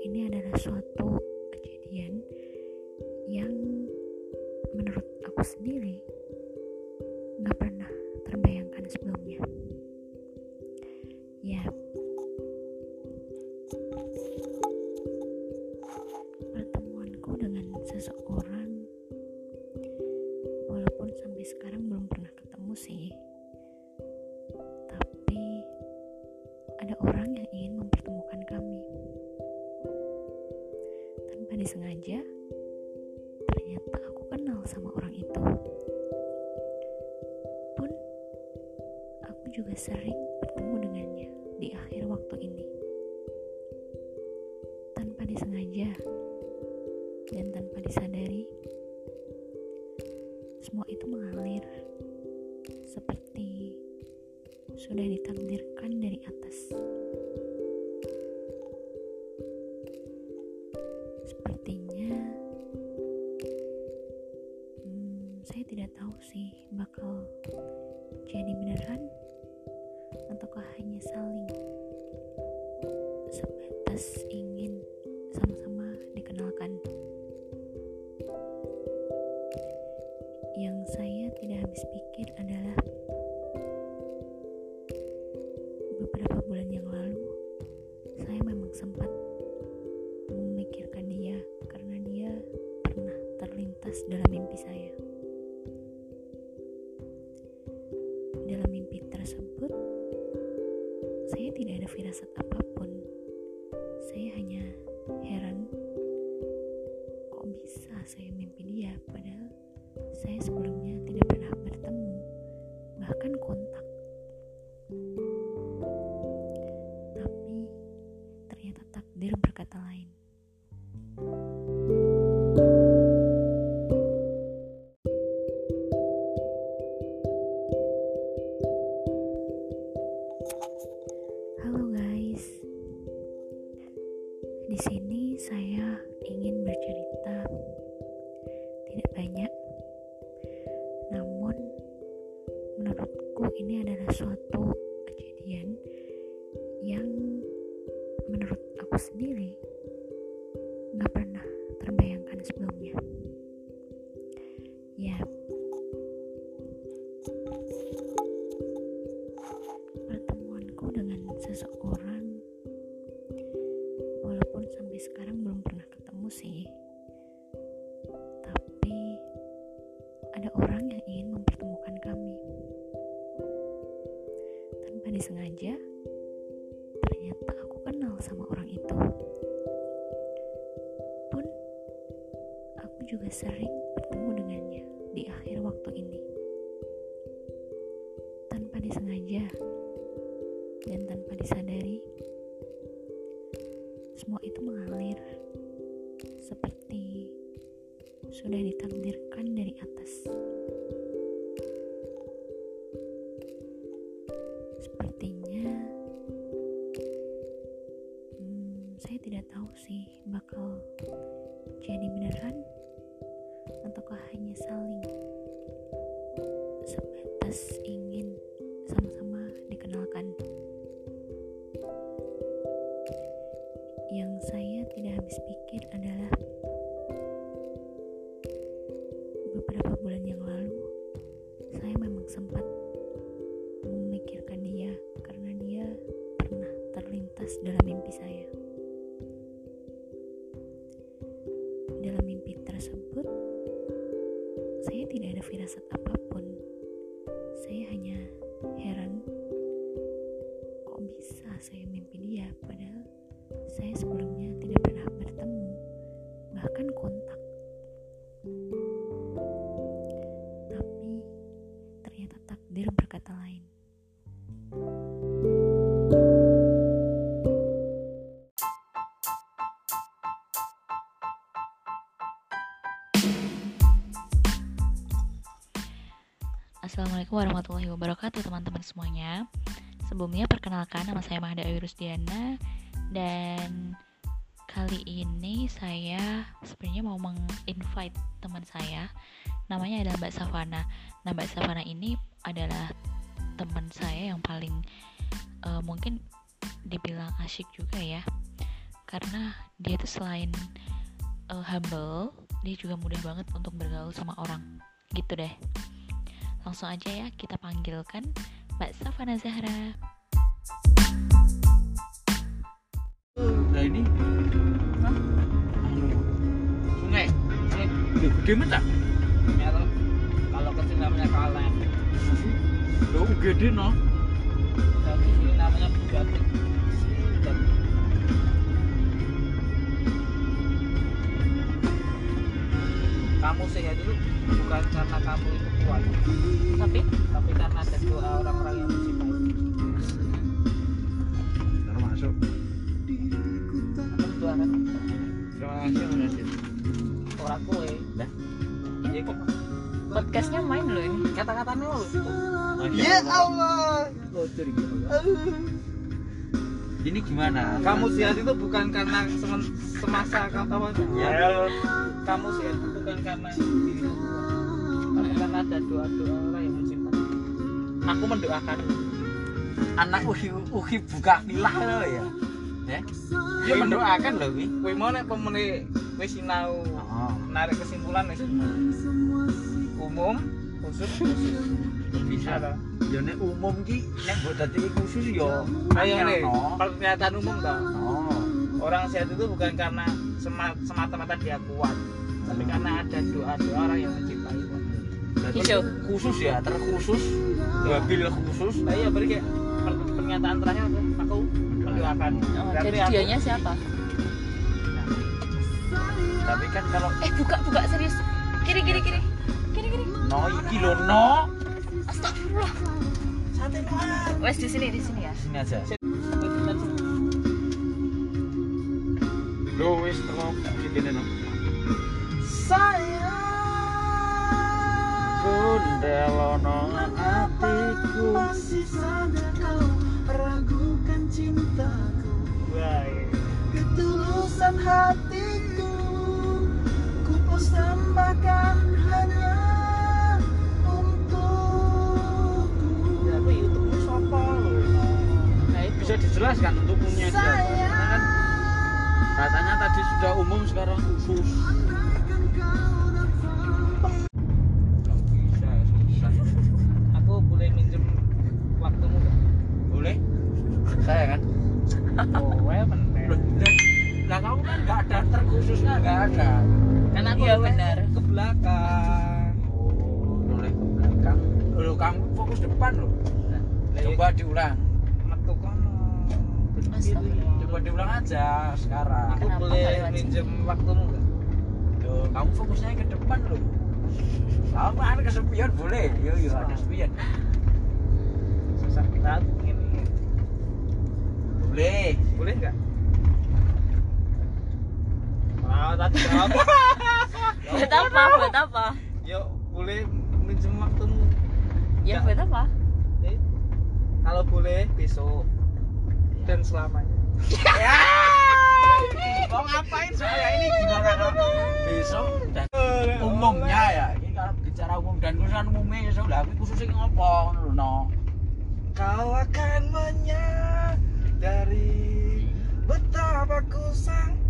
ini adalah suatu kejadian yang menurut aku sendiri Ternyata aku kenal sama orang itu. Pun aku juga sering bertemu dengannya di akhir waktu ini. Tanpa disengaja dan tanpa disadari, semua itu mengalir seperti sudah ditakdirkan dari atas. Sih bakal jadi beneran ataukah hanya saling sebatas ingin sama-sama dikenalkan. Yang saya tidak habis pikir adalah beberapa bulan yang lalu saya memang sempat memikirkan dia karena dia pernah terlintas dalam mimpi saya. Saya tidak ada firasat apa pun. Saya hanya heran, kok bisa saya mimpi dia padahal saya sebelumnya tidak pernah bertemu, bahkan kontak. Tapi ternyata takdir berkata lain. Di sini saya ingin bercerita tidak banyak. Namun menurutku ini adalah suatu kejadian yang menurut aku sendiri ada orang yang ingin mempertemukan kami. Tanpa disengaja ternyata aku kenal sama orang itu. Pun aku juga sering bertemu dengannya di akhir waktu ini. Tanpa disengaja dan tanpa disadari semua itu mengalir seperti sudah ditakdirkan dari atas. Sepertinya hmm, saya tidak tahu sih bakal jadi beneran ataukah hanya saling sebatas ingin terlintas dalam mimpi saya. Dalam mimpi tersebut, saya tidak ada firasat apa pun. Saya hanya heran, kok bisa saya mimpi dia padahal saya sebelumnya tidak pernah bertemu, bahkan kontak. Assalamualaikum warahmatullahi wabarakatuh teman-teman semuanya. Sebelumnya perkenalkan nama saya Mahda Rusdiana Dan kali ini saya sebenarnya mau meng-invite teman saya. Namanya adalah Mbak Savana. Nah Mbak Savana ini adalah teman saya yang paling uh, mungkin dibilang asyik juga ya. Karena dia tuh selain uh, humble dia juga mudah banget untuk bergaul sama orang. Gitu deh langsung aja ya kita panggilkan Mbak Safana Zahra. Nah ini? Hah? sungai. Sungai. Gede gede mana Ya, toh. kalau kecil namanya kaleng. Lo gede no. Di sini namanya bugatti Dan kamu sehat dulu bukan karena kamu itu kuat. Tapi? Tapi karena ada doa orang-orang yang mencintai. Ntar masuk aku doa kan? Terima kasih mas Radit orang kue. Lah? ya kok. Podcastnya main loh ini. Kata-katanya lo ya Allah ini gimana? Kamu sehat itu bukan karena semen- semasa kamu ya. Kamu sehat itu bukan karena kuat tapi karena ada doa-doa orang yang mencintai aku mendoakan. Anak uhi uhi buka kilah lo ya. Ya? Dia mendoakan loh wi. Kowe mau nek pemene wis sinau oh. narik kesimpulan wis. Umum khusus khusus bisa. Ada. ya nek umum ki nek buat dadi khusus yo Ayo nih, no. pernyataan umum tau oh. Orang sehat itu bukan karena sema- semata-mata dia kuat tapi karena ada doa-doa orang yang mencintai Berarti Iso. khusus ya terkhusus wabil khusus. Nah iya beri kayak per- pernyataan terakhir aku, mendoakan. Oh, Berarti jadi dianya siapa? Tapi kan kalau eh buka buka serius. Kiri kiri kiri. Kiri kiri. No iki lo no astagfirullah. Santai wes di sini di sini ya. Sini aja. Lo wis teko sini no kundelono atiku. Masih saja kau ragukan cintaku? Wah. Ketulusan hatiku Ku persembahkan bisa dijelaskan untuk umumnya siapa karena kan katanya tadi sudah umum sekarang khusus. Bisa susah aku boleh minjem waktumu gak? boleh. Saya kan. Oh well bener. Loh, lah- lah kamu kan nggak ada terkhususnya nggak ada. Karena aku Iya, benar ke belakang. Oh boleh ke belakang. Lo kamu fokus depan lo coba diulang. kono Astagfirullah. Coba diulang aja sekarang. Aku Kenapa boleh minjem waktumu gak? Loh, kamu fokusnya ke depan lo kamu ada kesepian boleh. Yo yo ada kesepian. Susah banget ini. Boleh. Boleh nggak? Wow, tadi jawab. buat apa? Buat apa? Yo, boleh minjem waktumu. ya Ya. buat apa? Eh, kalau boleh besok dan selamanya. Ya. Mau ngapain saya ini? Gimana kalau besok dan umumnya ya ini kalau bicara umum dan urusan umumnya ya sudah. Aku khususnya ngopo no. Kau akan menyadari betapa ku sang